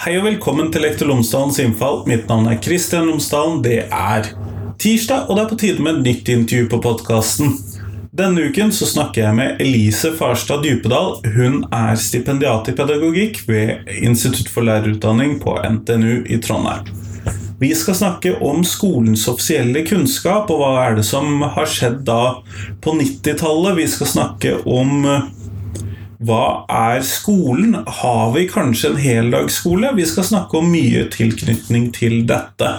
Hei og velkommen til Lektor Lomsdalens innfall. Mitt navn er Kristian Lomsdalen. Det er tirsdag, og det er på tide med et nytt intervju på podkasten. Denne uken så snakker jeg med Elise Farstad Djupedal. Hun er stipendiat i pedagogikk ved Institutt for lærerutdanning på NTNU i Trondheim. Vi skal snakke om skolens offisielle kunnskap, og hva er det som har skjedd da på 90-tallet. Vi skal snakke om hva er skolen? Har vi kanskje en heldagsskole? Vi skal snakke om mye tilknytning til dette.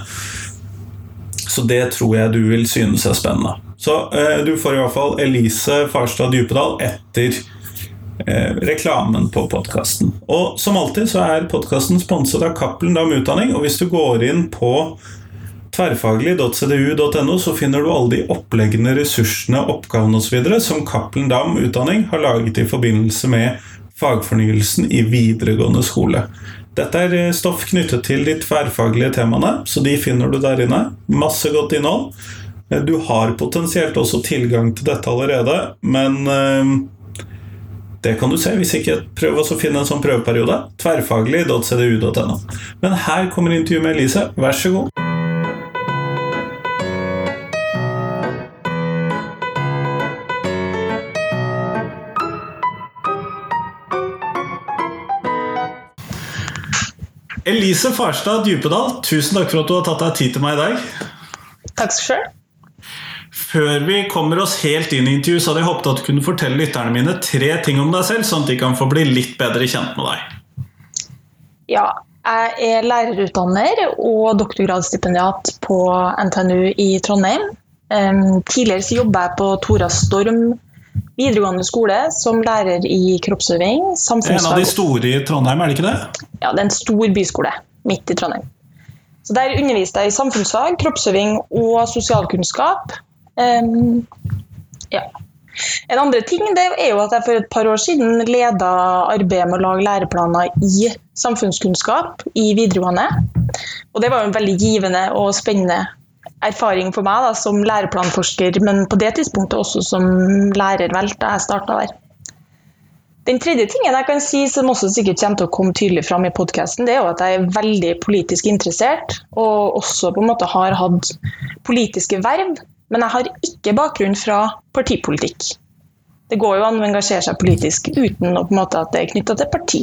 Så det tror jeg du vil synes er spennende. Så eh, du får i hvert fall Elise Farstad Djupedal etter eh, reklamen på podkasten. Og som alltid så er podkasten sponset av Cappelen Dam Utdanning, og hvis du går inn på tverrfaglig.cdu.no så finner du alle de oppleggende ressursene, oppgavene osv. som Cappelen Dam Utdanning har laget i forbindelse med fagfornyelsen i videregående skole. Dette er eh, stoff knyttet til de tverrfaglige temaene, så de finner du der inne. Masse godt innhold. Eh, du har potensielt også tilgang til dette allerede, men eh, det kan du se hvis ikke prøv å finne en sånn prøveperiode. Tverrfaglig.cdu.no. Men her kommer intervjuet med Elise. Vær så god. Elise Farstad Djupedal, tusen takk for at du har tatt deg tid til meg i dag. Takk skal du Før vi kommer oss helt inn i intervjuet, så hadde jeg håpet at du kunne fortelle lytterne mine tre ting om deg selv, sånn at de kan få bli litt bedre kjent med deg. Ja, jeg er lærerutdanner og doktorgradsstipendiat på NTNU i Trondheim. Tidligere så jobba jeg på Tora Storm videregående skole som lærer i kroppsøving. En av de store i Trondheim, er det ikke det? Ja, det er en stor byskole midt i Trondheim. Så Der underviste jeg i samfunnsfag, kroppsøving og sosialkunnskap. Um, ja. En andre ting det er jo at jeg for et par år siden leda arbeidet med å lage læreplaner i samfunnskunnskap i videregående. Og det var jo en veldig givende og spennende erfaring for meg da, som læreplanforsker, men på det tidspunktet også som lærer, vel, da jeg starta der. Den tredje tingen jeg kan si, som også sikkert kommer til å komme tydelig fram i podkasten, det er jo at jeg er veldig politisk interessert, og også på en måte har hatt politiske verv. Men jeg har ikke bakgrunn fra partipolitikk. Det går jo an å engasjere seg politisk uten å, måte, at det er knytta til parti.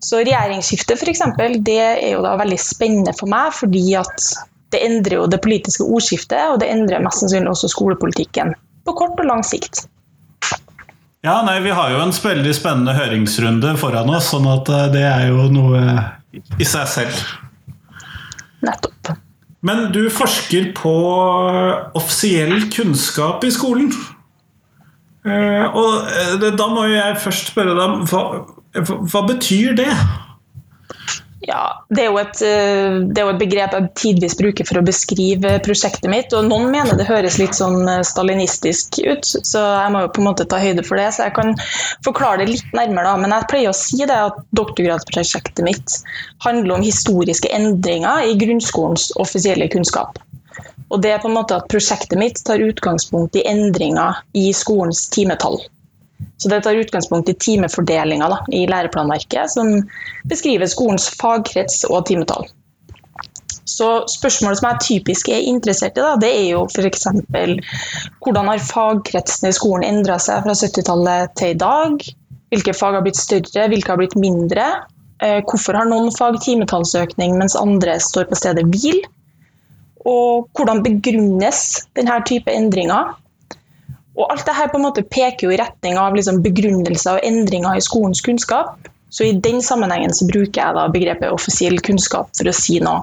Så regjeringsskifte f.eks., det er jo da veldig spennende for meg, fordi at det endrer jo det politiske ordskiftet, og det endrer mest sannsynlig også skolepolitikken på kort og lang sikt. Ja, nei, Vi har jo en veldig spennende høringsrunde foran oss, sånn at eh, det er jo noe i seg selv. Nettopp. Men du forsker på offisiell kunnskap i skolen. Eh, og da må jeg først spørre deg hva, hva betyr det? Ja, det er, et, eh, det er, jo et, begrep jeg tidvis bruker for å beskrive prosjektet mitt. og Noen mener det høres litt sånn eh, stalinistisk ut, så jeg må jo på en måte ta høyde for det. Så jeg kan forklare det litt nærmere. da, Men jeg pleier å si det at doktorgradsprosjektet mitt handler om historiske endringer i grunnskolens offisielle kunnskap. Og det er på en måte at Prosjektet mitt tar utgangspunkt i endringer i skolens timetall. Så Det tar utgangspunkt i timefordelinga i læreplanverket, som beskriver skolens fagkrets og timetall. Så Spørsmålet som jeg typisk er interessert i, da, det er jo f.eks. hvordan har fagkretsene i skolen endra seg fra 70-tallet til i dag? Hvilke fag har blitt større, hvilke har blitt mindre? Eh, hvorfor har noen fag timetallsøkning, mens andre står på stedet hvil? Og hvordan begrunnes denne type endringer? Og alt dette på en måte peker jo i retning av liksom begrunnelser og endringer i skolens kunnskap. Så i den sammenhengen så bruker jeg da begrepet offisiell kunnskap for å si noe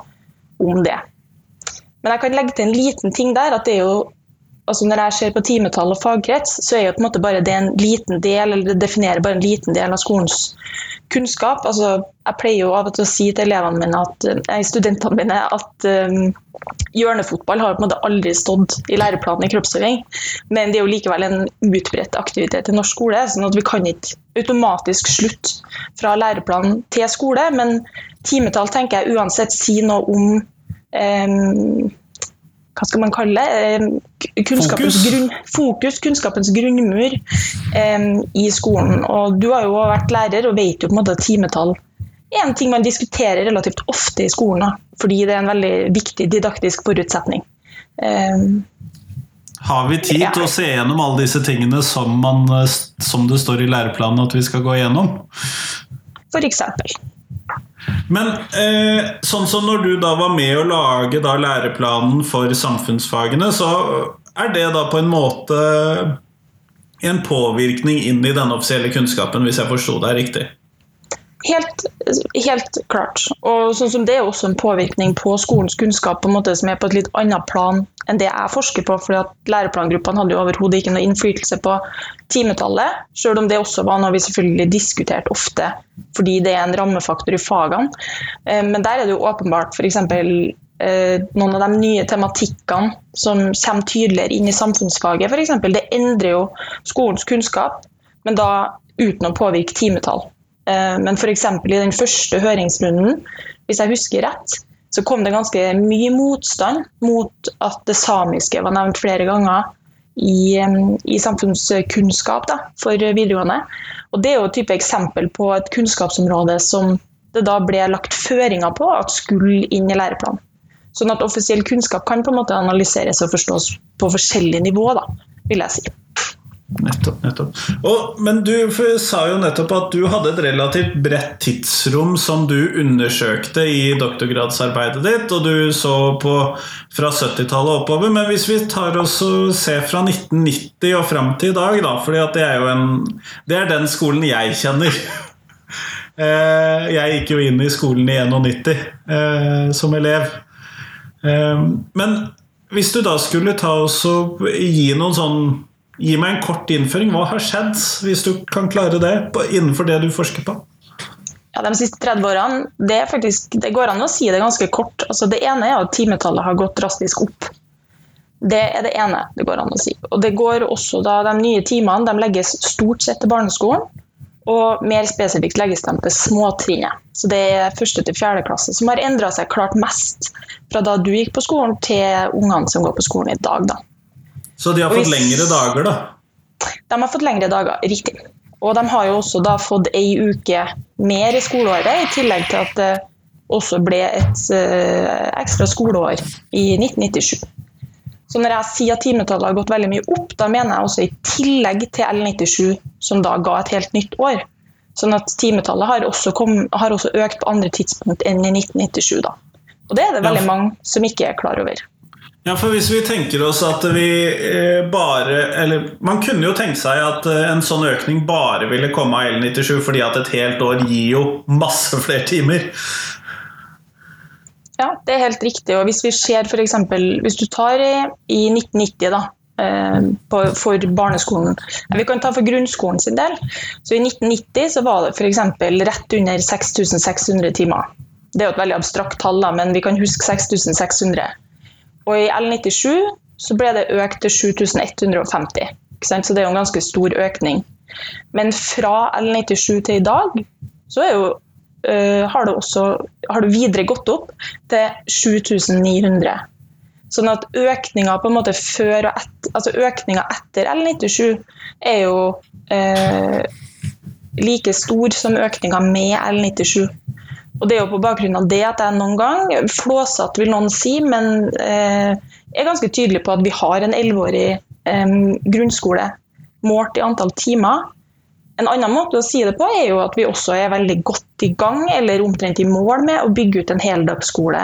om det. Men jeg kan legge til en liten ting der. at det er jo altså Når jeg ser på timetall og fagkrets, så er jo på en måte bare det en liten del, eller det definerer bare en liten del av skolens kunnskap. Altså, jeg pleier jo av og til å si til elevene mine, at, eh, studentene mine at um, hjørnefotball har på en måte aldri stått i læreplanen i kroppsøving. Men det er jo likevel en utbredt aktivitet i norsk skole, sånn at vi kan ikke automatisk slutte fra læreplanen til skole. Men timetall tenker jeg uansett sier noe om um, hva skal man kalle det, kunnskapens, fokus. Grunn, fokus, kunnskapens grunnmur eh, i skolen. Og du har jo vært lærer og vet jo på en måte timetall er en ting man diskuterer relativt ofte i skolen, da, fordi det er en veldig viktig didaktisk forutsetning. Um, har vi tid ja. til å se gjennom alle disse tingene som, man, som det står i læreplanen at vi skal gå gjennom? For eksempel. Men eh, sånn som når du da var med å lage da læreplanen for samfunnsfagene, så er det da på en måte en påvirkning inn i den offisielle kunnskapen, hvis jeg forsto deg riktig? Helt, helt, klart. Og sånn som Det er også en påvirkning på skolens kunnskap på en måte som er på et litt annet plan enn det jeg forsker på. fordi at Læreplangruppene hadde jo overhodet ikke noe innflytelse på timetallet. Selv om det også var noe vi selvfølgelig diskuterte ofte, fordi det er en rammefaktor i fagene. Eh, men der er det jo åpenbart f.eks. Eh, noen av de nye tematikkene som kommer tydeligere inn i samfunnsfaget. Eksempel, det endrer jo skolens kunnskap, men da uten å påvirke timetall. Eh, men f.eks. i den første høringsrunden, hvis jeg husker rett, så kom det ganske mye motstand mot at det samiske var nevnt flere ganger i, i samfunnskunnskap da, for videregående. Og Det er jo et type eksempel på et kunnskapsområde som det da ble lagt føringer på at skulle inn i læreplanen. Sånn at offisiell kunnskap kan på en måte analyseres og forstås på forskjellige nivå, da, vil jeg si. Nettopp. nettopp. Og, men du sa jo nettopp at du hadde et relativt bredt tidsrom som du undersøkte i doktorgradsarbeidet ditt, og du så på fra 70-tallet oppover. Men hvis vi tar oss og ser fra 1990 og fram til i dag, da, fordi det er jo en Det er den skolen jeg kjenner. Eh, jeg gikk jo inn i skolen i 91 eh, som elev. Ehm, men hvis du da skulle ta oss og gi noen sånn Gi meg en kort innføring. Hva har skjedd, hvis du kan klare det, innenfor det du forsker på? Ja, De siste 30 årene det, faktisk, det går an å si det ganske kort. Altså, det ene er at timetallet har gått drastisk opp. Det er det ene det går an å si. Og det går også da De nye timene de legges stort sett til barneskolen. Og mer spesifikt legges de til småtrinnet. Så det er første til fjerde klasse som har endra seg klart mest fra da du gikk på skolen, til ungene som går på skolen i dag. Da. Så de har fått lengre dager, da? De har fått lengre dager, riktig. Og de har jo også da fått ei uke mer i skoleåret, i tillegg til at det også ble et uh, ekstra skoleår i 1997. Så når jeg sier at timetallet har gått veldig mye opp, da mener jeg også i tillegg til L97, som da ga et helt nytt år. Sånn at timetallet har også, kom, har også økt på andre tidspunkt enn i 1997. da. Og det er det veldig mange som ikke er klar over. Ja, for hvis vi tenker oss at vi eh, bare Eller man kunne jo tenke seg at eh, en sånn økning bare ville komme av L97, fordi at et helt år gir jo masse flere timer. Ja, det er helt riktig. Og hvis vi ser f.eks. Hvis du tar i 1990, da, På, for barneskolen. Vi kan ta for grunnskolen sin del. Så I 1990 så var det f.eks. rett under 6600 timer. Det er jo et veldig abstrakt tall, men vi kan huske 6600. Og i L97 så ble det økt til 7150. Så det er jo en ganske stor økning. Men fra L97 til i dag så er jo uh, har, det også, har det videre gått opp til 7900. Sånn at økninga på en måte før og etter, altså etter L97 er jo uh, like stor som økninga med L97. Og Det er jo på bakgrunn av det at jeg noen gang, flåsete vil noen si, men eh, er ganske tydelig på at vi har en elleveårig eh, grunnskole målt i antall timer en annen måte å si det på er jo at vi også er veldig godt i gang, eller omtrent i mål med, å bygge ut en heldagsskole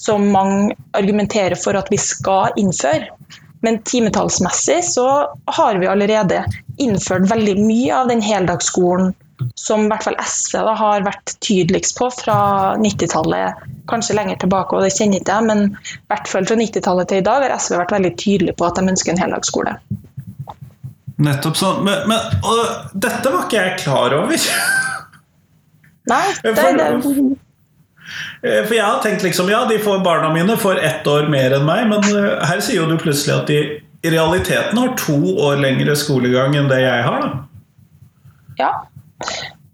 som mange argumenterer for at vi skal innføre. Men timetallsmessig så har vi allerede innført veldig mye av den heldagsskolen som i hvert fall SV da, har vært tydeligst på fra 90-tallet, kanskje lenger tilbake, og det kjenner ikke jeg, men i hvert fall fra 90-tallet til i dag har SV vært veldig tydelig på at de ønsker en heldagsskole. Nettopp sånn. Men, men og, dette var ikke jeg klar over. Nei, det er det. Eh, for jeg har tenkt liksom ja, de får barna mine får ett år mer enn meg, men eh, her sier jo du plutselig at de i realiteten har to år lengre skolegang enn det jeg har. da. Ja,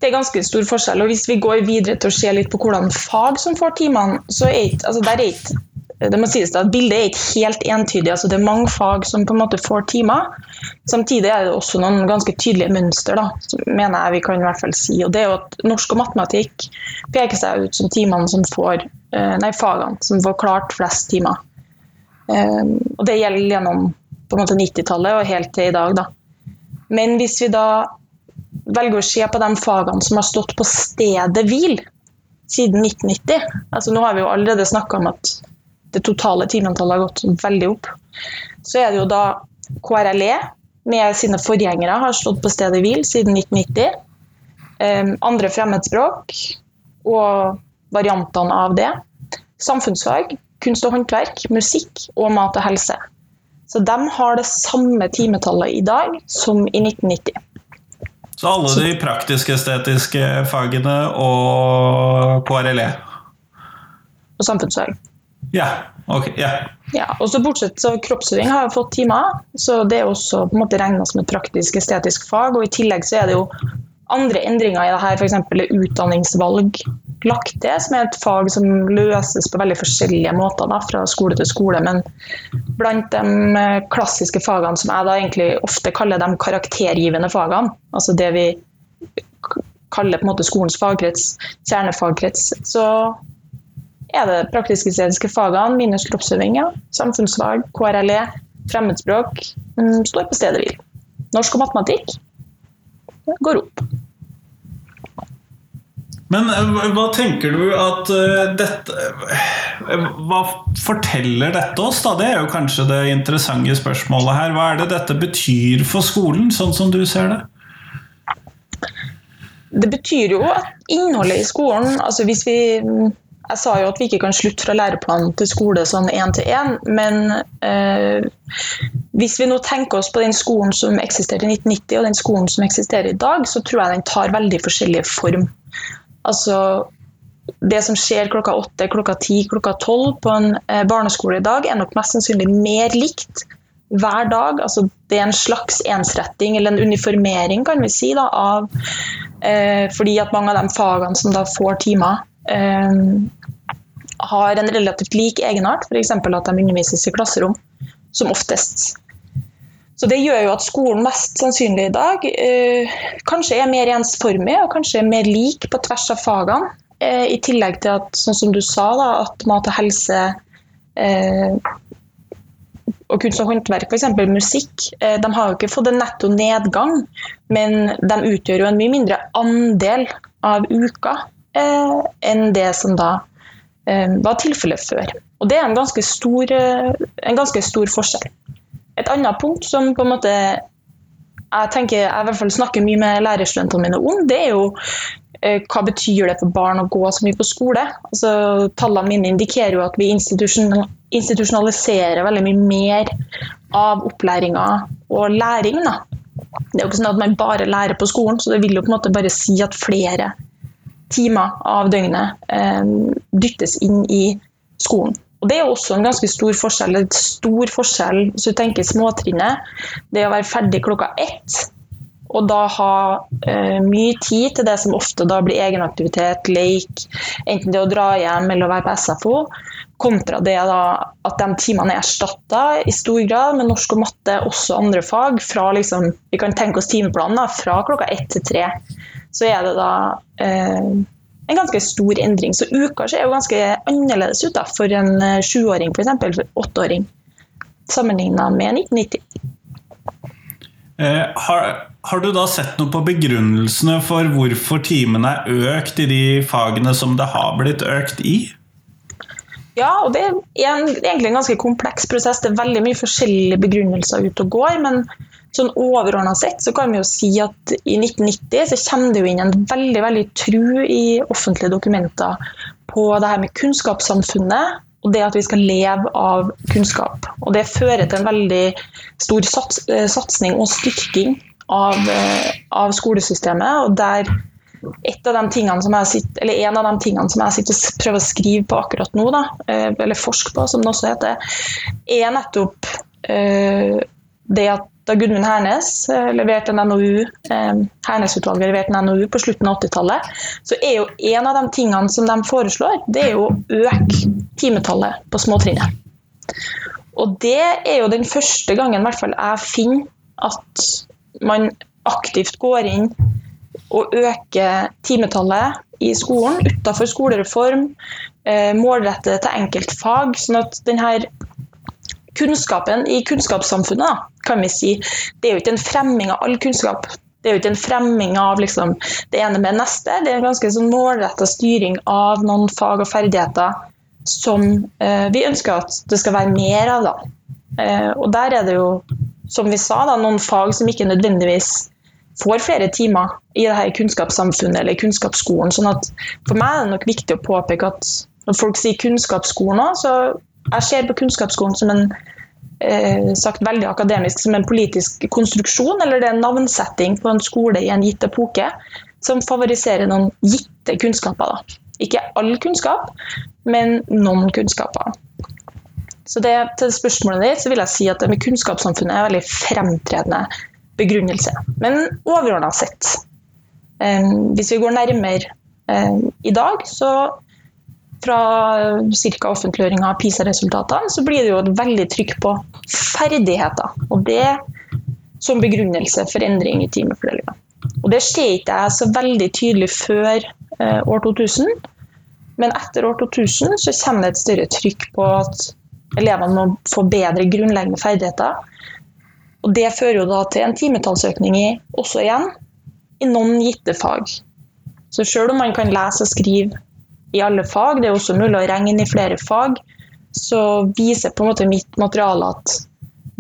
det er ganske stor forskjell. Og hvis vi går videre til å se litt på hvordan fag som får timene, så er ikke, altså der er ikke det må sies at Bildet er ikke helt entydig. altså Det er mange fag som på en måte får timer. Samtidig er det også noen ganske tydelige mønster, da, mener jeg vi kan i hvert fall si. og det er jo at Norsk og matematikk peker seg ut som timene som får, eh, nei, fagene som får klart flest timer. Um, og Det gjelder gjennom på en måte 90-tallet og helt til i dag. da. Men hvis vi da velger å se på de fagene som har stått på stedet hvil siden 1990 altså Nå har vi jo allerede snakka om at det totale timeantallet har gått veldig opp. Så er det jo da KRLE med sine forgjengere har stått på stedet hvil siden 1990. Um, andre fremmedspråk og variantene av det. Samfunnsfag, kunst og håndverk, musikk og mat og helse. Så de har det samme timetallet i dag som i 1990. Så alle de praktisk-estetiske fagene og KRLE? Og samfunnsfag. Ja. ok. ja. Ja, og så Bortsett så kroppsøving har jeg fått timer, så det er også på en måte regna som et praktisk-estetisk fag. og I tillegg så er det jo andre endringer i det her, f.eks. utdanningsvalg lagt til, som er et fag som løses på veldig forskjellige måter da, fra skole til skole. Men blant de eh, klassiske fagene som jeg da egentlig ofte kaller de karaktergivende fagene, altså det vi kaller på en måte skolens fagkrets, kjernefagkrets, så er det praktisk-estetiske fagene minus kroppsøving, ja. samfunnsfag, KRLE, fremmedspråk, mm, står på stedet hvil. Norsk og matematikk går opp. Men eh, hva tenker du at uh, dette uh, Hva forteller dette oss, da? Det er jo kanskje det interessante spørsmålet her. Hva er det dette betyr for skolen, sånn som du ser det? Det betyr jo at innholdet i skolen altså hvis vi jeg sa jo at vi ikke kan slutte fra læreplanen til skole sånn én til én, men eh, hvis vi nå tenker oss på den skolen som eksisterte i 1990 og den skolen som eksisterer i dag, så tror jeg den tar veldig forskjellig form. Altså, det som skjer klokka åtte, klokka ti, klokka tolv på en eh, barneskole i dag, er nok mest sannsynlig mer likt hver dag. Altså, det er en slags ensretting, eller en uniformering, kan vi si, da, av eh, Fordi at mange av de fagene som da får timer, eh, har en relativt lik egenart, f.eks. at de undervises i klasserom, som oftest. Så Det gjør jo at skolen mest sannsynlig i dag eh, kanskje er mer ensformig og kanskje er mer lik på tvers av fagene. Eh, I tillegg til at, sånn som du sa, da, at mat og helse eh, og kunst og håndverk, f.eks. musikk, eh, de har jo ikke fått en netto nedgang, men de utgjør jo en mye mindre andel av uka Eh, enn det som da eh, var tilfellet før. Og Det er en ganske, stor, en ganske stor forskjell. Et annet punkt som på en måte jeg tenker jeg i hvert fall snakker mye med lærerstudentene mine om, det er jo hva betyr det for barn å gå så mye på skole? Altså, tallene mine indikerer jo at vi institusjonaliserer veldig mye mer av opplæringa og læring. Da. Det er jo ikke sånn at man bare lærer på skolen, så det vil jo på en måte bare si at flere timer av døgnet eh, dyttes inn i skolen. Og Det er også en ganske stor forskjell. En stor forskjell hvis du tenker småtrinnet. Det å være ferdig klokka ett og da ha eh, mye tid til det som ofte da blir egenaktivitet, leik, enten det å dra hjem eller å være på SFO, kontra det da at de timene er erstatta i stor grad med norsk og matte, også andre fag, fra liksom, vi kan tenke oss timeplanen da, fra klokka ett til tre så er det da eh, en ganske stor endring. Så uka ser jo ganske annerledes ut da, for en eh, sjuåring, f.eks. for åtteåring, sammenligna med 1990. Eh, har, har, du da sett noe på begrunnelsene for hvorfor timene er økt i de fagene som det har blitt økt i? Ja, og det er en, egentlig en ganske kompleks prosess. Det er veldig mye forskjellige begrunnelser ute og går. Men sånn overordna sett så kan vi jo si at i 1990 så kommer det jo inn en veldig veldig tru i offentlige dokumenter på det her med kunnskapssamfunnet og det at vi skal leve av kunnskap. Og det fører til en veldig stor sats, eh, satsing og styrking av, eh, av skolesystemet. og der et av de tingene som jeg sitter, eller En av de tingene som jeg sitter og prøver å skrive på akkurat nå, da, eh, eller forske på, som det også heter, er nettopp det at da Gudmund Hernes eh, leverte en NOU, eh, Hernes-utvalget leverte en NOU på slutten av 80-tallet, så er jo en av de tingene som de foreslår, det er jo å øke timetallet på småtrinnet. Og det er jo den første gangen hvert fall jeg finner at man aktivt går inn og øker timetallet i skolen utenfor skolereform, eh, målrettet til enkeltfag, sånn at denne kunnskapen i kunnskapssamfunnet, kan vi si, det er jo ikke en fremming av all kunnskap. Det er jo ikke en fremming av liksom, det ene med neste. Det er en ganske sånn målretta styring av noen fag og ferdigheter som eh, vi ønsker at det skal være mer av. Da. Eh, og der er det jo, som vi sa, da, noen fag som ikke nødvendigvis får flere timer i det her kunnskapssamfunnet eller kunnskapsskolen. sånn at For meg er det nok viktig å påpeke at når folk sier kunnskapsskolen så jeg ser på kunnskapsskolen som en eh, sagt veldig akademisk som en politisk konstruksjon, eller det er en navnsetting på en skole i en gitt epoke som favoriserer noen gitte kunnskaper. Da. Ikke all kunnskap, men noen kunnskaper. Så det, til spørsmålet ditt så vil jeg si at det med kunnskapssamfunnet er en veldig fremtredende begrunnelse. Men overordna sett, eh, hvis vi går nærmere eh, i dag, så fra ca. offentliggjøring av PISA-resultatene, så blir det jo et veldig trykk på ferdigheter. Og det som begrunnelse for endring i timefordelinga. Og det ser ikke jeg så veldig tydelig før eh, år 2000, men etter år 2000 så kommer det et større trykk på at elevene må få bedre grunnleggende ferdigheter. Og det fører jo da til en timetallsøkning i, også igjen, i noen gitte fag. Så selv om man kan lese og skrive i alle fag, det er også mulig å regne i flere fag, så viser på en måte mitt materiale at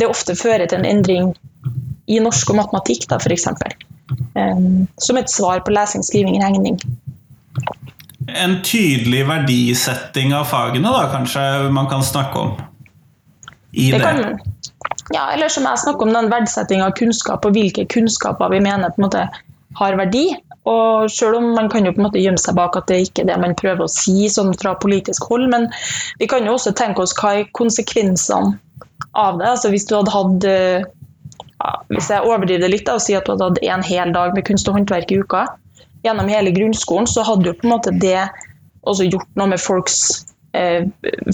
det ofte fører til en endring i norsk og matematikk, da, f.eks. Um, som et svar på lesing, skriving, regning. En tydelig verdisetting av fagene, da, kanskje man kan snakke om? I det? det. Kan, ja, eller som jeg snakker om, den verdsetting av kunnskap og hvilke kunnskaper vi mener på en måte har verdi. Og selv om man kan jo på en måte gjemme seg bak at det ikke er det man prøver å si sånn fra politisk hold, men vi kan jo også tenke oss hva er konsekvensene av det. Altså Hvis du hadde hatt ja, Hvis jeg overdriver det litt da, og sier at du hadde hatt en hel dag med kunst og håndverk i uka gjennom hele grunnskolen, så hadde jo på en måte det også gjort noe med folks eh,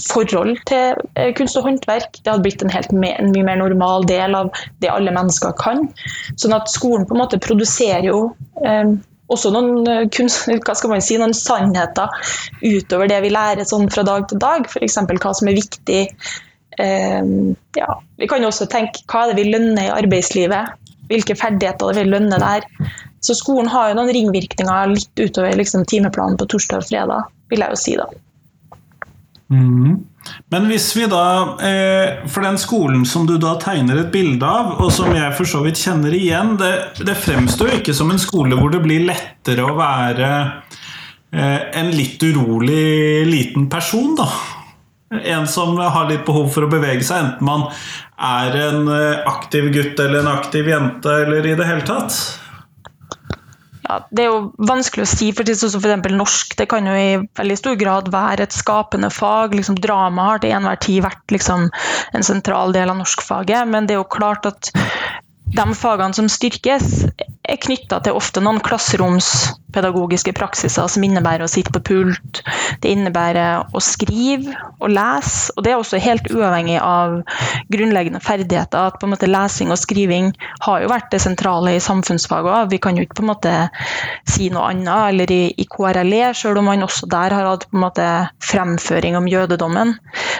forhold til eh, kunst og håndverk. Det hadde blitt en, helt en mye mer normal del av det alle mennesker kan. Sånn at skolen på en måte produserer jo eh, også noen, eh, hva skal man si, noen sannheter utover det vi lærer sånn fra dag til dag. F.eks. hva som er viktig. Um, ja. Vi kan jo også tenke hva er det vi lønner i arbeidslivet? Hvilke ferdigheter det vil lønne der? Så skolen har jo noen ringvirkninger litt utover liksom, timeplanen på torsdag og fredag, vil jeg jo si da. Mm. Men hvis vi da eh, For den skolen som du da tegner et bilde av, og som jeg for så vidt kjenner igjen, det, det fremstår ikke som en skole hvor det blir lettere å være eh, en litt urolig liten person, da. En som har litt behov for å bevege seg, enten man er en eh, aktiv gutt eller en aktiv jente, eller i det hele tatt ja, det er jo vanskelig å si, for sånn f.eks. norsk. Det kan jo i veldig stor grad være et skapende fag. Liksom, drama har til enhver tid vært liksom, en sentral del av norskfaget. Men det er jo klart at de fagene som styrkes, er knytta til ofte noen klasseromspedagogiske praksiser som innebærer å sitte på pult, det innebærer å skrive og lese. Og det er også helt uavhengig av grunnleggende ferdigheter. at på en måte Lesing og skriving har jo vært det sentrale i samfunnsfag òg. Vi kan jo ikke på en måte si noe annet. Eller i, i KRLE, selv om man også der har hatt på en måte fremføring om jødedommen,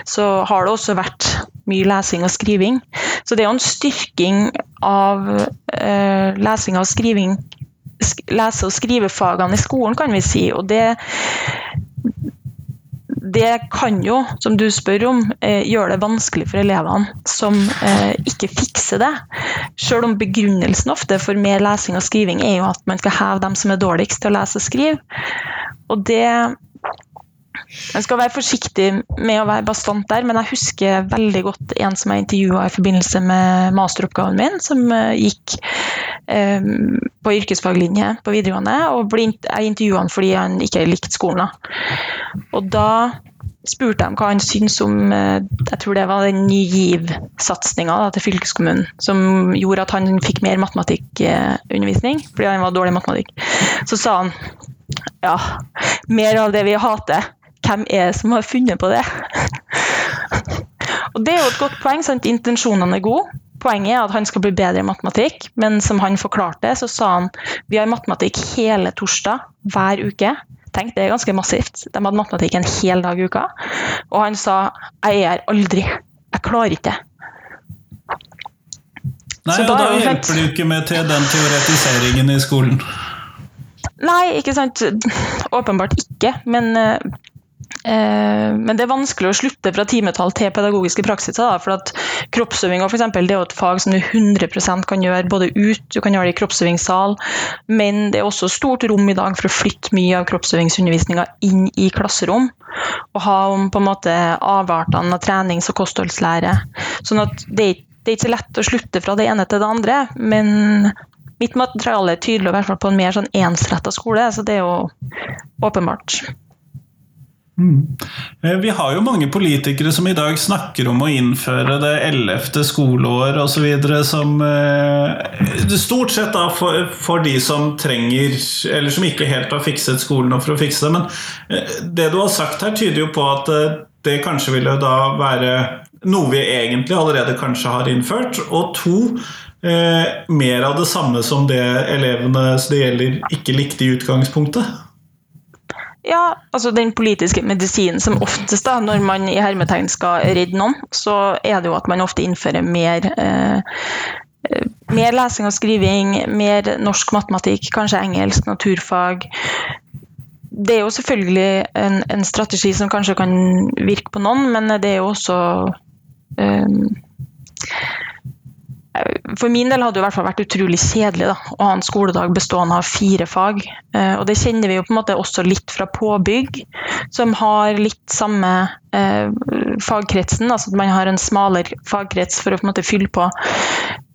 så har det også vært mye lesing og skriving. Så det er jo en styrking av eh, lesing og skriving lese- og skrivefagene i skolen, kan vi si. Og det, det kan jo, som du spør om, eh, gjøre det vanskelig for elevene som eh, ikke fikser det. Selv om begrunnelsen ofte for mer lesing og skriving er jo at man skal heve dem som er dårligst til å lese og skrive. Og det jeg skal være forsiktig med å være bastant der, men jeg husker veldig godt en som jeg intervjua i forbindelse med masteroppgaven min, som eh, gikk eh, på yrkesfaglinje på videregående. og Jeg intervjua han fordi han ikke likte skolen. Og da spurte jeg hva han syntes om eh, jeg tror det var den Ny GIV-satsinga til fylkeskommunen, som gjorde at han fikk mer matematikkundervisning fordi han var dårlig i matematikk. Så sa han ja, mer av det vi hater. Hvem er det som har funnet på det? Og Det er jo et godt poeng. sant? Intensjonene er gode. Poenget er at han skal bli bedre i matematikk, men som han forklarte, så sa han vi har matematikk hele torsdag hver uke. Tenk, det er ganske massivt. De hadde matematikk en hel dag i uka. Og han sa jeg er her aldri. Jeg klarer ikke det. Nei, Så og da da er hjelper det jo ikke med til den teoretiseringen i skolen. Nei, ikke sant. Åpenbart ikke. Men, eh, men det er vanskelig å slutte fra timetall til pedagogiske praksiser. Da, for at det er jo et fag som du 100% kan gjøre både ut, du kan gjøre det i kroppsøvingssal, men det er også stort rom i dag for å flytte mye av kroppsøvingsundervisninga inn i klasserom. Og ha om på en måte avartene av trenings- og kostholdslære. Sånn at det er, det er ikke lett å slutte fra det ene til det andre, men mitt materiale er tydelig på en mer sånn ensretta skole, så det er jo åpenbart. Eh, Vi har jo mange politikere som i dag snakker om å innføre det ellevte skoleår osv. som eh, stort sett da for, for de som trenger Eller som ikke helt har fikset skolen for å fikse det. Men eh, det du har sagt her, tyder jo på at det kanskje ville da være noe vi egentlig allerede kanskje har innført. Og to, mer av det samme som det elevene det gjelder, ikke likte i utgangspunktet. Ja, altså den politiske medisinen som oftest, da, når man i hermetegn skal redde noen, så er det jo at man ofte innfører mer eh, eh, mer lesing og skriving, mer norsk matematikk, kanskje engelsk, naturfag. Det er jo selvfølgelig en, en strategi som kanskje kan virke på noen, men det er jo også eh, for min del hadde det i hvert fall vært utrolig kjedelig å ha en skoledag bestående av fire fag. Eh, og det kjenner vi jo på en måte også litt fra påbygg, som har litt samme eh, fagkretsen. Altså at man har en smalere fagkrets for å på en måte fylle på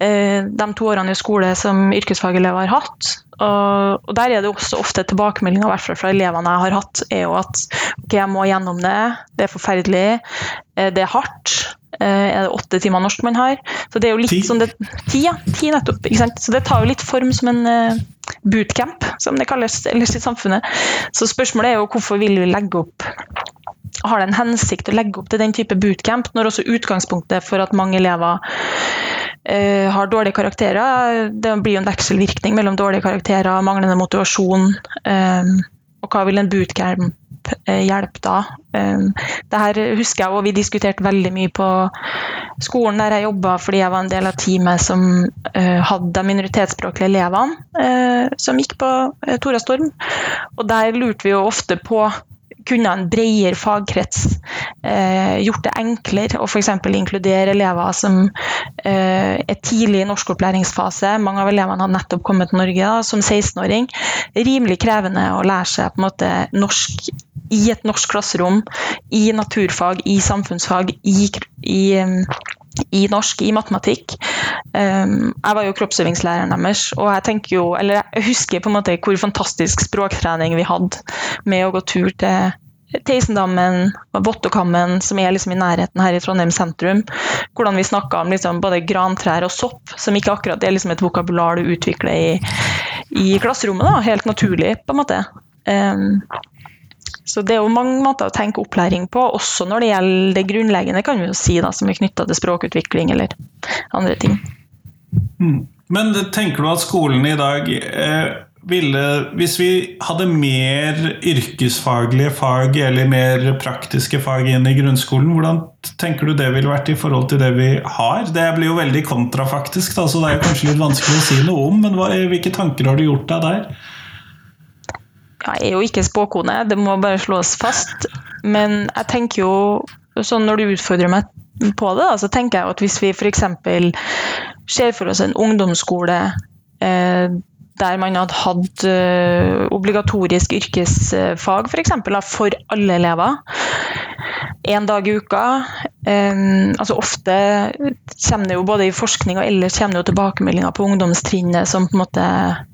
eh, de to årene i skole som yrkesfagelever har hatt. Og der er det også ofte tilbakemeldinger, i hvert fall fra elevene jeg har hatt, er jo at ok, jeg må gjennom det, det er forferdelig, eh, det er hardt. Eh, er det åtte timer norsk man har? Så det er jo litt Ti. sånn det, Ti, ja. Ti nettopp. Ikke sant? Så det tar jo litt form som en eh, bootcamp, som det kalles ellers i samfunnet. Så spørsmålet er jo hvorfor vil vi legge opp har det en hensikt å legge opp til den type bootcamp, når også utgangspunktet for at mange elever uh, har dårlige karakterer Det blir jo en vekselvirkning mellom dårlige karakterer, manglende motivasjon. eh, og hva vil en bootcamp eh, hjelpe da? Eh, det her husker jeg, og vi diskuterte veldig mye på skolen der jeg jobba, fordi jeg var en del av teamet som eh, hadde de minoritetsspråklige elevene eh, som gikk på Torastorm. Og der lurte vi jo ofte på kunne en bredere fagkrets eh, gjort det enklere å f.eks. inkludere elever som eh, er tidlig i norskopplæringsfase. Mange av elevene har nettopp kommet til Norge da, som 16-åring. Rimelig krevende å lære seg måte norsk i et norsk klasserom, i naturfag, i samfunnsfag, i, i i norsk, i matematikk. Um, jeg var jo kroppsøvingslæreren deres, og jeg tenker jo, eller jeg husker på en måte hvor fantastisk språktrening vi hadde med å gå tur til Teisendammen og Vottokammen, som er liksom i nærheten her i Trondheim sentrum. Hvordan vi snakka om liksom både grantrær og sopp, som ikke akkurat er liksom et vokabular du utvikler i, i klasserommet. da, Helt naturlig, på en måte. Um, så det er jo mange måter å tenke opplæring på, også når det gjelder det grunnleggende, kan vi jo si, da, som er knytta til språkutvikling eller andre ting. Men tenker du at skolen i dag eh, ville Hvis vi hadde mer yrkesfaglige fag eller mer praktiske fag inn i grunnskolen, hvordan tenker du det ville vært i forhold til det vi har? Det blir jo veldig kontrafaktisk, da, så det er kanskje litt vanskelig å si noe om, men hva, hvilke tanker har du gjort deg der? Jeg er jo ikke spåkone, det må bare slås fast. Men jeg tenker jo, sånn når du utfordrer meg på det, da, så tenker jeg at hvis vi f.eks. ser for oss en ungdomsskole eh, der man hadde hatt eh, obligatorisk yrkesfag for, eksempel, for alle elever, én dag i uka. Um, altså Ofte kommer det jo både i forskning og ellers kommer det jo tilbakemeldinger på ungdomstrinnet som på en måte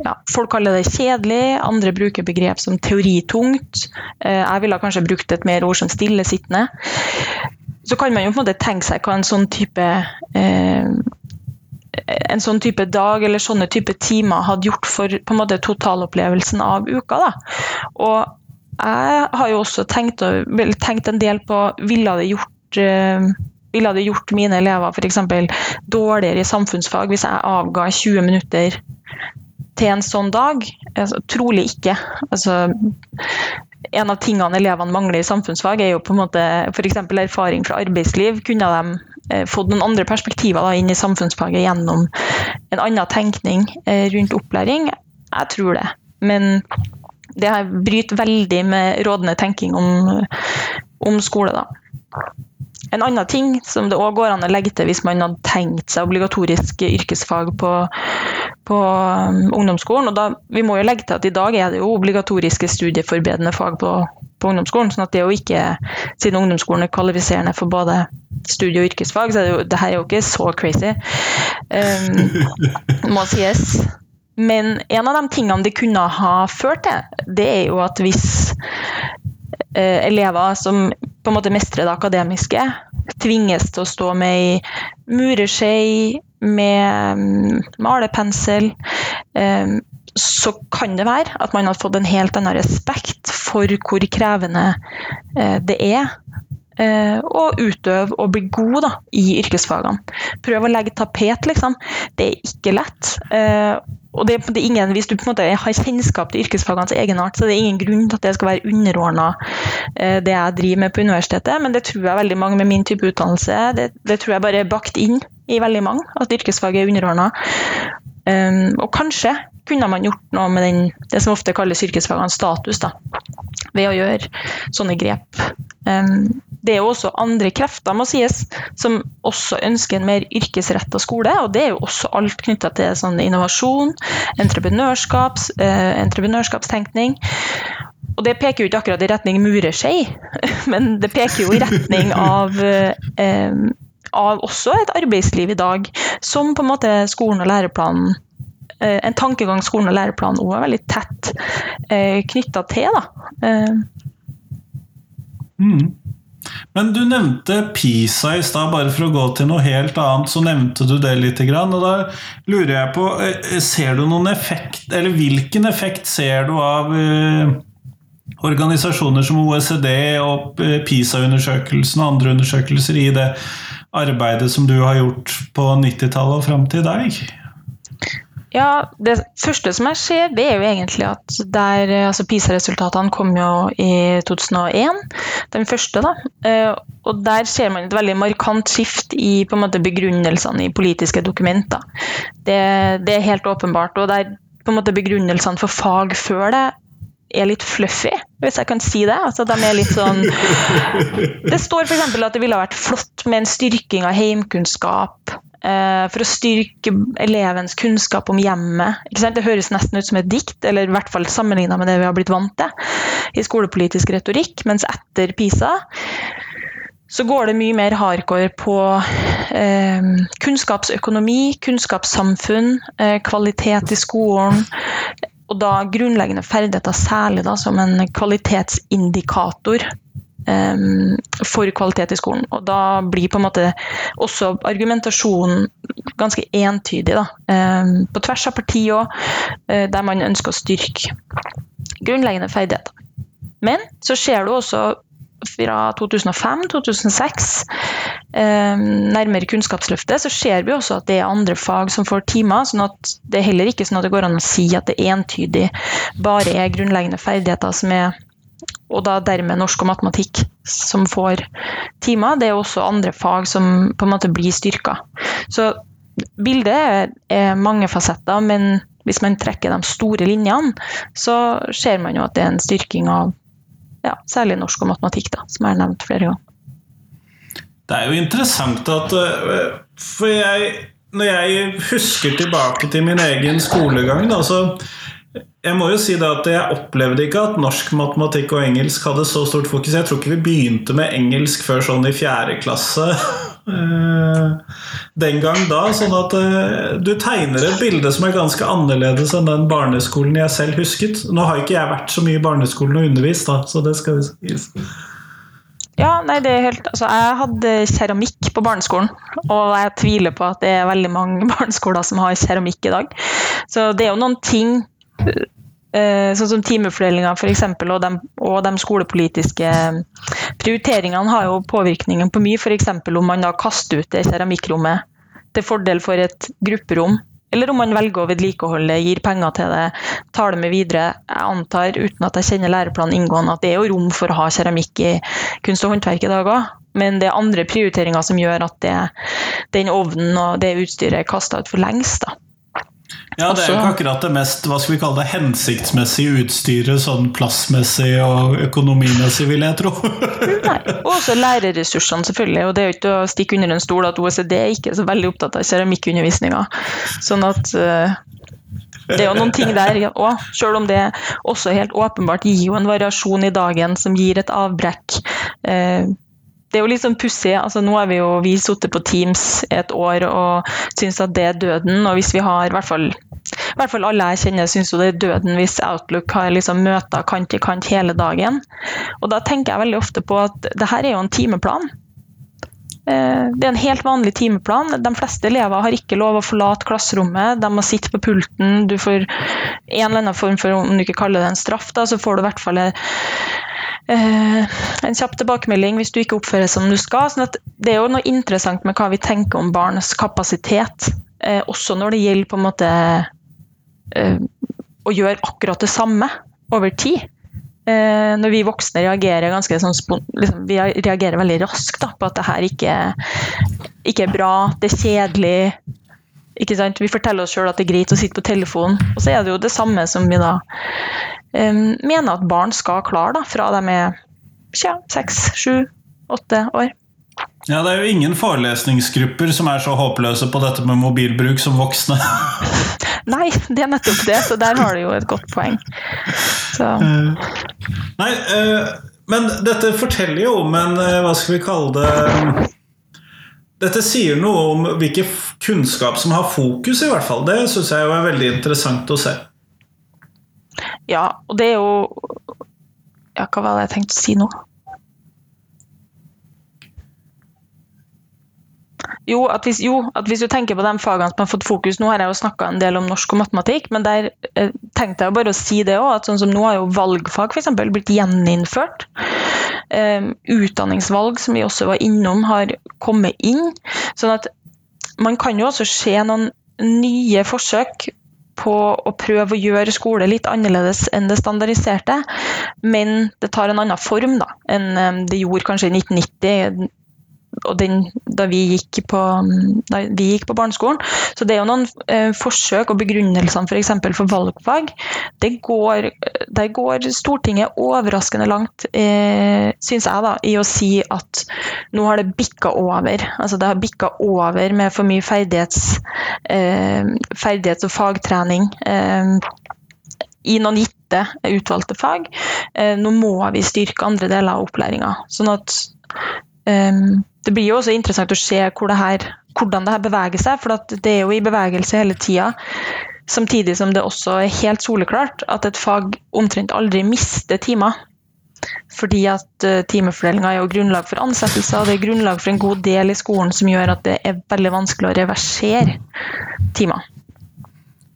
ja, Folk kaller det kjedelig, andre bruker begrep som teoritungt. Uh, jeg ville kanskje brukt et mer ord som stillesittende. Så kan man jo på en måte tenke seg hva en sånn type uh, en sånn type dag eller sånne type timer hadde gjort for på en måte totalopplevelsen av uka. Da. Og jeg har jo også tenkt, tenkt en del på ville det gjort uh, ville det gjort mine elever f.eks. dårligere i samfunnsfag hvis jeg avga 20 minutter til en sånn dag? Altså, trolig ikke. Altså, en av tingene elevene mangler i samfunnsfag, er jo på en måte f.eks. erfaring fra arbeidsliv. Kunne de eh, fått noen andre perspektiver da, inn i samfunnsfaget gjennom en annen tenkning eh, rundt opplæring? Jeg tror det. Men det bryter veldig med rådende tenking om, om skole, da. En annen ting som det òg går an å legge til hvis man hadde tenkt seg obligatorisk yrkesfag på, på um, ungdomsskolen. og da, Vi må jo legge til at i dag er det jo obligatoriske studieforberedende fag på, på ungdomsskolen. sånn at det er jo ikke, Siden ungdomsskolen er kvalifiserende for både studie- og yrkesfag, så er det jo, det her er jo ikke så crazy. Um, må sies. Men en av de tingene det kunne ha ført til, det er jo at hvis eh, elever som på en måte mestrer det akademiske, tvinges til å stå med ei mureskje, med um, malepensel, eh, så kan det være at man har fått en helt annen respekt for hvor krevende eh, det er og å utøve og bli god da, i yrkesfagene. Prøv å legge tapet, liksom. Det er ikke lett. Og det, det ingen, Hvis du på en måte har kjennskap til yrkesfagenes egenart, så det er ingen grunn til at det skal være underordna eh, det jeg driver med på universitetet, men det tror jeg veldig mange med min type utdannelse det, det tror jeg bare er bakt inn i veldig mange, at yrkesfaget er underordna. Um, ehm, og kanskje kunne man gjort noe med den, det som ofte kalles yrkesfagenes status, da, ved å gjøre sånne grep. Det er jo også andre krefter må sies, som også ønsker en mer yrkesretta skole. og Det er jo også alt knytta til sånn innovasjon, entreprenørskap, eh, entreprenørskapstenkning. Og Det peker jo ikke akkurat i retning mureskei, men det peker jo i retning av eh, av også et arbeidsliv i dag, som på en måte skolen og læreplanen en tankegang skolen og læreplanen òg er veldig tett eh, knytta til. Da. Eh, Mm. Men du nevnte PISA i stad, bare for å gå til noe helt annet. Så nevnte du det litt. Og da lurer jeg på eh, Ser du noen effekt, eller hvilken effekt ser du av organisasjoner som OECD og eh, PISA-undersøkelsen og andre undersøkelser i det arbeidet som du har gjort på 90-tallet og fram til i dag? Ja, Det første som jeg ser, det er jo egentlig at der, altså PISA-resultatene kom jo i 2001, den første. da, eh, og Der ser man et veldig markant skift i på en måte begrunnelsene i politiske dokumenter. Det, det er helt åpenbart. og der på en måte Begrunnelsene for fag før det er litt fluffy, hvis jeg kan si det. Altså, de er litt sånn Det står f.eks. at det ville vært flott med en styrking av heimkunnskap Eh, for å styrke elevens kunnskap om hjemmet. Det høres nesten ut som et dikt, eller i hvert fall sammenligna med det vi har blitt vant til i skolepolitisk retorikk. Mens etter PISA så går det mye mer hardcore på eh, kunnskapsøkonomi, kunnskapssamfunn, eh, kvalitet i skolen. Og da grunnleggende ferdigheter, særlig da, som en kvalitetsindikator for kvalitet i skolen. Og da blir på en måte også argumentasjonen ganske entydig, da, um, på tvers av parti òg, eh, der man ønsker å styrke grunnleggende ferdigheter. Men så ser du også fra 2005-2006, eh, nærmere Kunnskapsløftet, så ser vi også at det er andre fag som får timer. sånn at Det er heller ikke sånn at det går an å si at det entydig bare er grunnleggende ferdigheter som er og da dermed norsk og matematikk som får timer. Det er også andre fag som på en måte blir styrka. Så bildet er mange fasetter, men hvis man trekker de store linjene, så ser man jo at det er en styrking av ja, særlig norsk og matematikk, da, som jeg har nevnt flere ganger. Det er jo interessant at eh, For jeg, når jeg husker tilbake til min egen skolegang, da, så jeg må jo si det at jeg opplevde ikke at norsk, matematikk og engelsk hadde så stort fokus. Jeg tror ikke vi begynte med engelsk før sånn i fjerde klasse eh, den gang da. Sånn at eh, du tegner et bilde som er ganske annerledes enn den barneskolen jeg selv husket. Nå har ikke jeg vært så mye i barneskolen og undervist, da, så det skal vi sies. Ja, nei, det er helt Altså, jeg hadde keramikk på barneskolen, og jeg tviler på at det er veldig mange barneskoler som har keramikk i dag. Så det er jo noen ting sånn som timefordelinga f.eks. Og, og de skolepolitiske prioriteringene har jo påvirkningen på mye. F.eks. om man da kaster ut det keramikkrommet til fordel for et grupperom. Eller om man velger å vedlikeholde, gir penger til det, tar det med videre. Jeg antar, uten at jeg kjenner læreplanen inngående, at det er jo rom for å ha keramikk i kunst og håndverk i dag òg. Men det er andre prioriteringer som gjør at det, den ovnen og det utstyret er kasta ut for lengst. da. Ja, det er jo ikke akkurat det mest hva skal vi kalle det, hensiktsmessige utstyret sånn plassmessig og økonomimessig, vil jeg tro. Nei, Og også lærerressursene, selvfølgelig. Og det er jo ikke å stikke under en stol at OECD er ikke så veldig opptatt av keramikkundervisninga. Sånn at uh, det er jo noen ting der òg, selv om det også helt åpenbart gir jo en variasjon i dagen som gir et avbrekk. Uh, det er jo litt sånn pussig. Altså, nå har vi jo vi sittet på Teams et år og syns at det er døden. Og hvis vi har, i hvert fall, i hvert fall alle jeg kjenner syns jo det er døden hvis Outlook har liksom møter kant i kant hele dagen. Og da tenker jeg veldig ofte på at det her er jo en timeplan. Eh, det er en helt vanlig timeplan. De fleste elever har ikke lov å forlate klasserommet. De må sitte på pulten. Du får en eller annen form for, om du ikke kaller det en straff, da, så får du i hvert fall Eh, en kjapp tilbakemelding hvis du ikke oppfører deg som du skal. sånn Det er jo noe interessant med hva vi tenker om barns kapasitet, eh, også når det gjelder på en måte å gjøre akkurat det samme over tid. Når vi voksne reagerer ganske sånn, liksom, vi reagerer veldig raskt da, på at det her ikke, ikke er bra, det er kjedelig, ikke sant? Vi forteller oss sjøl at det er greit å sitte på telefonen. Og så er det jo det samme som vi da um, mener at barn skal klare da, fra de er seks, sju, åtte år. Ja, det er jo ingen forelesningsgrupper som er så håpløse på dette med mobilbruk som voksne. Nei, det er nettopp det, så der har du jo et godt poeng. Uh, nei, uh, men dette forteller jo om en uh, Hva skal vi kalle det Dette sier noe om hvilken kunnskap som har fokus, i hvert fall. Det syns jeg er veldig interessant å se. Ja, og det er jo Ja, hva var det jeg tenkte å si nå? Jo at, hvis, jo, at hvis, du tenker på de fagene som har fått fokus Nå har jeg jo snakka en del om norsk og matematikk, men der eh, tenkte jeg bare å si det òg. Sånn som nå har jo valgfag f.eks. blitt gjeninnført. Eh, utdanningsvalg, som vi også var innom, har kommet inn. Sånn at man kan jo også se noen nye forsøk på å prøve å gjøre skole litt annerledes enn det standardiserte, men det tar en annen form da, enn eh, det gjorde kanskje i 1990 og den, da, vi på, da vi gikk på barneskolen. Så det er jo noen eh, forsøk og begrunnelsene f.eks. For, for valgfag. Går, der går Stortinget overraskende langt, eh, syns jeg, da, i å si at nå har det bikka over. Altså det har bikka over med for mye ferdighets, eh, ferdighets og fagtrening. Eh, i noen gitte utvalgte fag. Eh, nå må vi styrke andre deler av opplæringa. Sånn at det blir jo også interessant å se hvor det her, hvordan det her beveger seg, for det er jo i bevegelse hele tida. Samtidig som det også er helt soleklart at et fag omtrent aldri mister timer. Fordi at uh, timefordelinga er jo grunnlag for ansettelser, og det er grunnlag for en god del i skolen som gjør at det er veldig vanskelig å reversere timer.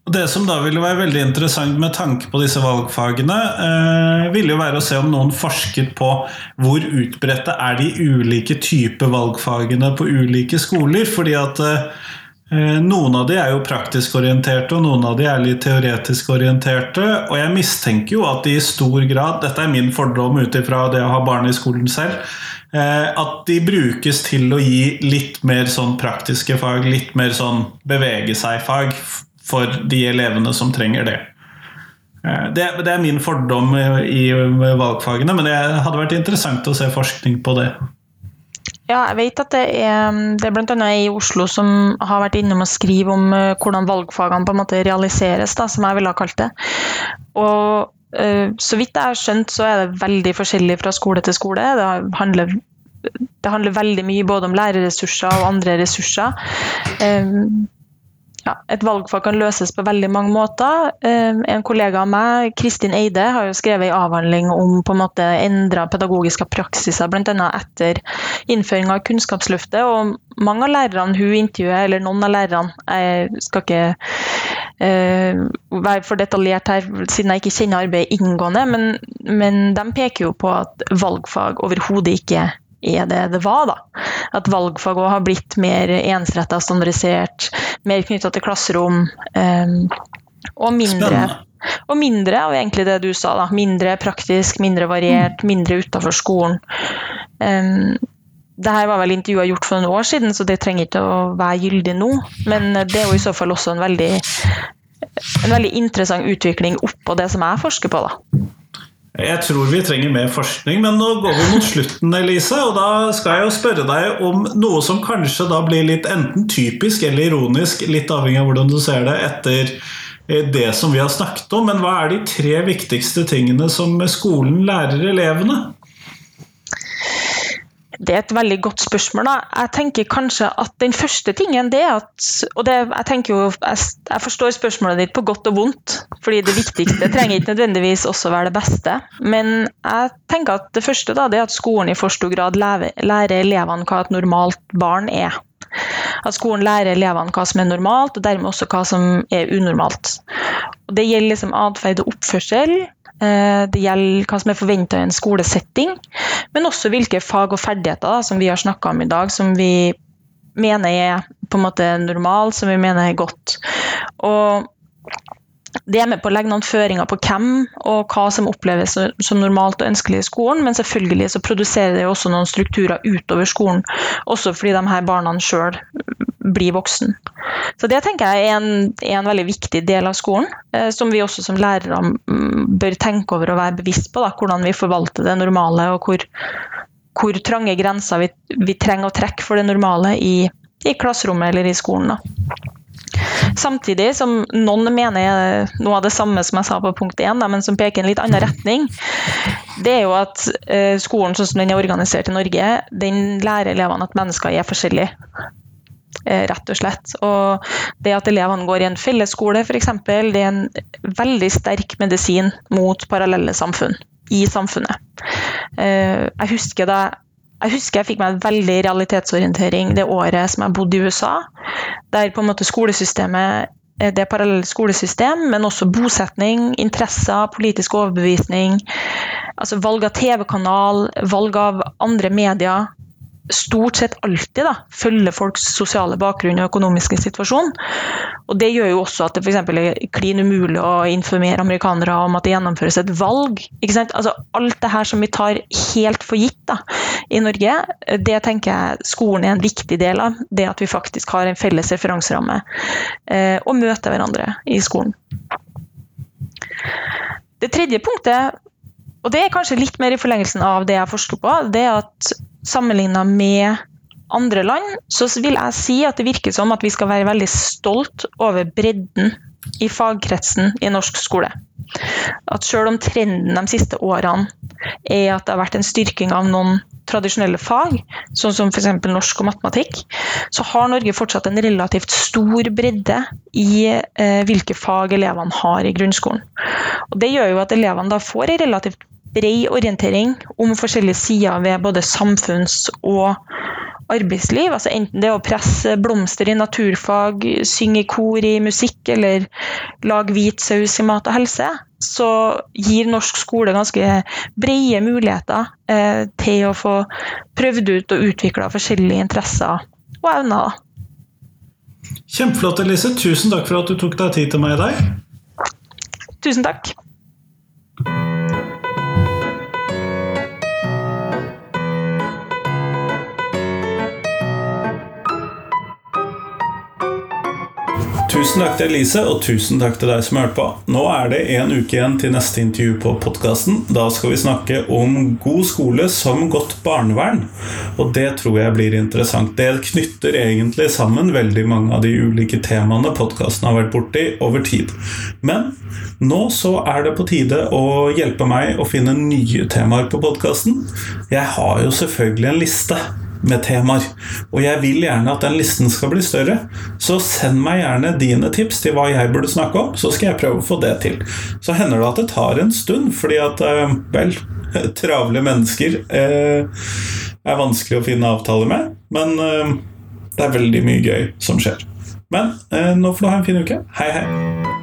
Det som da ville være veldig interessant med tanke på disse valgfagene, eh, ville jo være å se om noen forsket på hvor utbredte er de ulike typer valgfagene på ulike skoler. fordi at eh, noen av de er jo praktisk orienterte, og noen av de er litt teoretisk orienterte. Og jeg mistenker jo at de i stor grad, dette er min fordom ut ifra det å ha barn i skolen selv, eh, at de brukes til å gi litt mer sånn praktiske fag, litt mer sånn bevege seg-fag for de elevene som trenger det. Eh, det, det er min fordom i valgfagene, men det hadde vært interessant å se forskning på det. Ja, jeg vet at det er, det er bl.a. i Oslo som har vært innom og skrive om uh, hvordan valgfagene på en måte realiseres, da, som jeg ville ha kalt det. Og uh, så vidt jeg har skjønt, så er det veldig forskjellig fra skole til skole. Det handler, det handler veldig mye både om lærerressurser og andre ressurser. Ja, et valgfag kan løses på veldig mange måter. Eh, en kollega av meg, Kristin Eide, har jo skrevet en avhandling om på en måte endra pedagogiske praksiser, bl.a. etter innføring av Kunnskapsløftet. og Mange av lærerne hun intervjuer, eller noen av lærerne, jeg skal ikke uh, være for detaljert her siden jeg ikke kjenner arbeidet inngående, men, men de peker jo på at valgfag overhodet ikke er det det var. da. At valgfag òg har blitt mer ensretta, standardisert, mer knytta til klasserom. Um, og mindre og mindre av egentlig det du sa. da, Mindre praktisk, mindre variert, mm. mindre utafor skolen. Um, det her var vel intervjuet gjort for noen år siden, så det trenger ikke å være gyldig nå. Men det er jo i så fall også en veldig, en veldig interessant utvikling oppå det som jeg forsker på. da. Jeg tror vi trenger mer forskning, men nå går vi mot slutten, Elise. Og da skal jeg jo spørre deg om noe som kanskje da blir litt enten typisk eller ironisk, litt avhengig av hvordan du ser det, etter eh, det som vi har snakket om. Men hva er de tre viktigste tingene som skolen lærer elevene? Det er et veldig godt spørsmål. Da. Jeg tenker kanskje at den første tingen det er at Og det, jeg tenker jo, jeg, jeg, forstår spørsmålet ditt på godt og vondt. fordi det viktigste trenger ikke nødvendigvis også være det beste. Men jeg tenker at det første da, det er at skolen i for stor grad lærer, lærer elevene hva et normalt barn er. At skolen lærer elevene hva som er normalt, og dermed også hva som er unormalt. Og det gjelder liksom atferd og oppførsel, det gjelder hva som er forventa i en skolesetting, men også hvilke fag og ferdigheter da, som vi har snakka om i dag, som vi mener er på en måte normal, som vi mener er godt. Og det er med på å legge noen føringer på hvem og hva som oppleves som normalt og ønskelig i skolen, men selvfølgelig så produserer det også noen strukturer utover skolen, også fordi de her barna sjøl blir voksen. Så det tenker jeg er en, er en veldig viktig del av skolen, eh, som vi også som lærere mm, bør tenke over og være bevisst på. Da, hvordan vi forvalter det normale, og hvor, hvor trange grenser vi, vi, trenger å trekke for det normale i, i klasserommet eller i skolen. Da. Samtidig som noen mener er noe av det samme som jeg sa på punkt 1, men som peker i en litt annen retning, det er jo at eh, skolen sånn som den er organisert i Norge, den lærer elevene at mennesker er forskjellige. Eh, rett og slett. Og det at elevene går i en fellesskole f.eks., det er en veldig sterk medisin mot parallelle samfunn i samfunnet. Eh, jeg husker da jeg husker jeg fikk meg en veldig realitetsorientering det året som jeg bodde i USA. Der på en måte skolesystemet eh, det parallelt skolesystem, men også bosetning, interesser, politisk overbevisning. Altså valg av TV-kanal, valg av andre medier stort sett alltid da, følger folks sosiale bakgrunn og økonomiske situasjon. Og Det gjør jo også at det for er klin umulig å informere amerikanere om at det gjennomføres et valg. Altså, alt det her som vi tar helt for gitt da, i Norge, det tenker jeg skolen er en viktig del av. Det at vi faktisk har en felles referanseramme eh, og møter hverandre i skolen. Det tredje punktet, og det er kanskje litt mer i forlengelsen av det jeg forsker på, det er at sammenligna med andre land, så vil jeg si at det virker som at vi skal være veldig stolt over bredden i fagkretsen i norsk skole. At selv om trenden de siste årene er at det har vært en styrking av noen tradisjonelle fag, sånn som f.eks. norsk og matematikk, så har Norge fortsatt en relativt stor bredde i eh, hvilke fag elevene har i grunnskolen. Og det gjør jo at elevene da får en relativt bred orientering om forskjellige sider ved både samfunns- og arbeidsliv. Altså enten det å presse blomster i naturfag, synge i kor i musikk eller lage hvit saus i mat og helse, så gir norsk skole ganske brede muligheter eh, til å få prøvd ut og utvikla forskjellige interesser og evner. Kjempeflott, Elise. Tusen takk for at du tok deg tid til meg i dag. Tusen takk. Tusen takk til Elise, og tusen takk til deg som hørte på. Nå er det en uke igjen til neste intervju på podkasten. Da skal vi snakke om god skole som godt barnevern. Og det tror jeg blir interessant. Det knytter egentlig sammen veldig mange av de ulike temaene podkasten har vært borti over tid. Men nå så er det på tide å hjelpe meg å finne nye temaer på podkasten. Jeg har jo selvfølgelig en liste med temaer. Og jeg vil gjerne at den listen skal bli større. Så send meg gjerne dine tips til hva jeg burde snakke om, så skal jeg prøve å få det til. Så hender det at det tar en stund, fordi at eh, vel, travle mennesker eh, er vanskelig å finne avtaler med. Men eh, det er veldig mye gøy som skjer. Men eh, nå får du ha en fin uke. Hei, hei.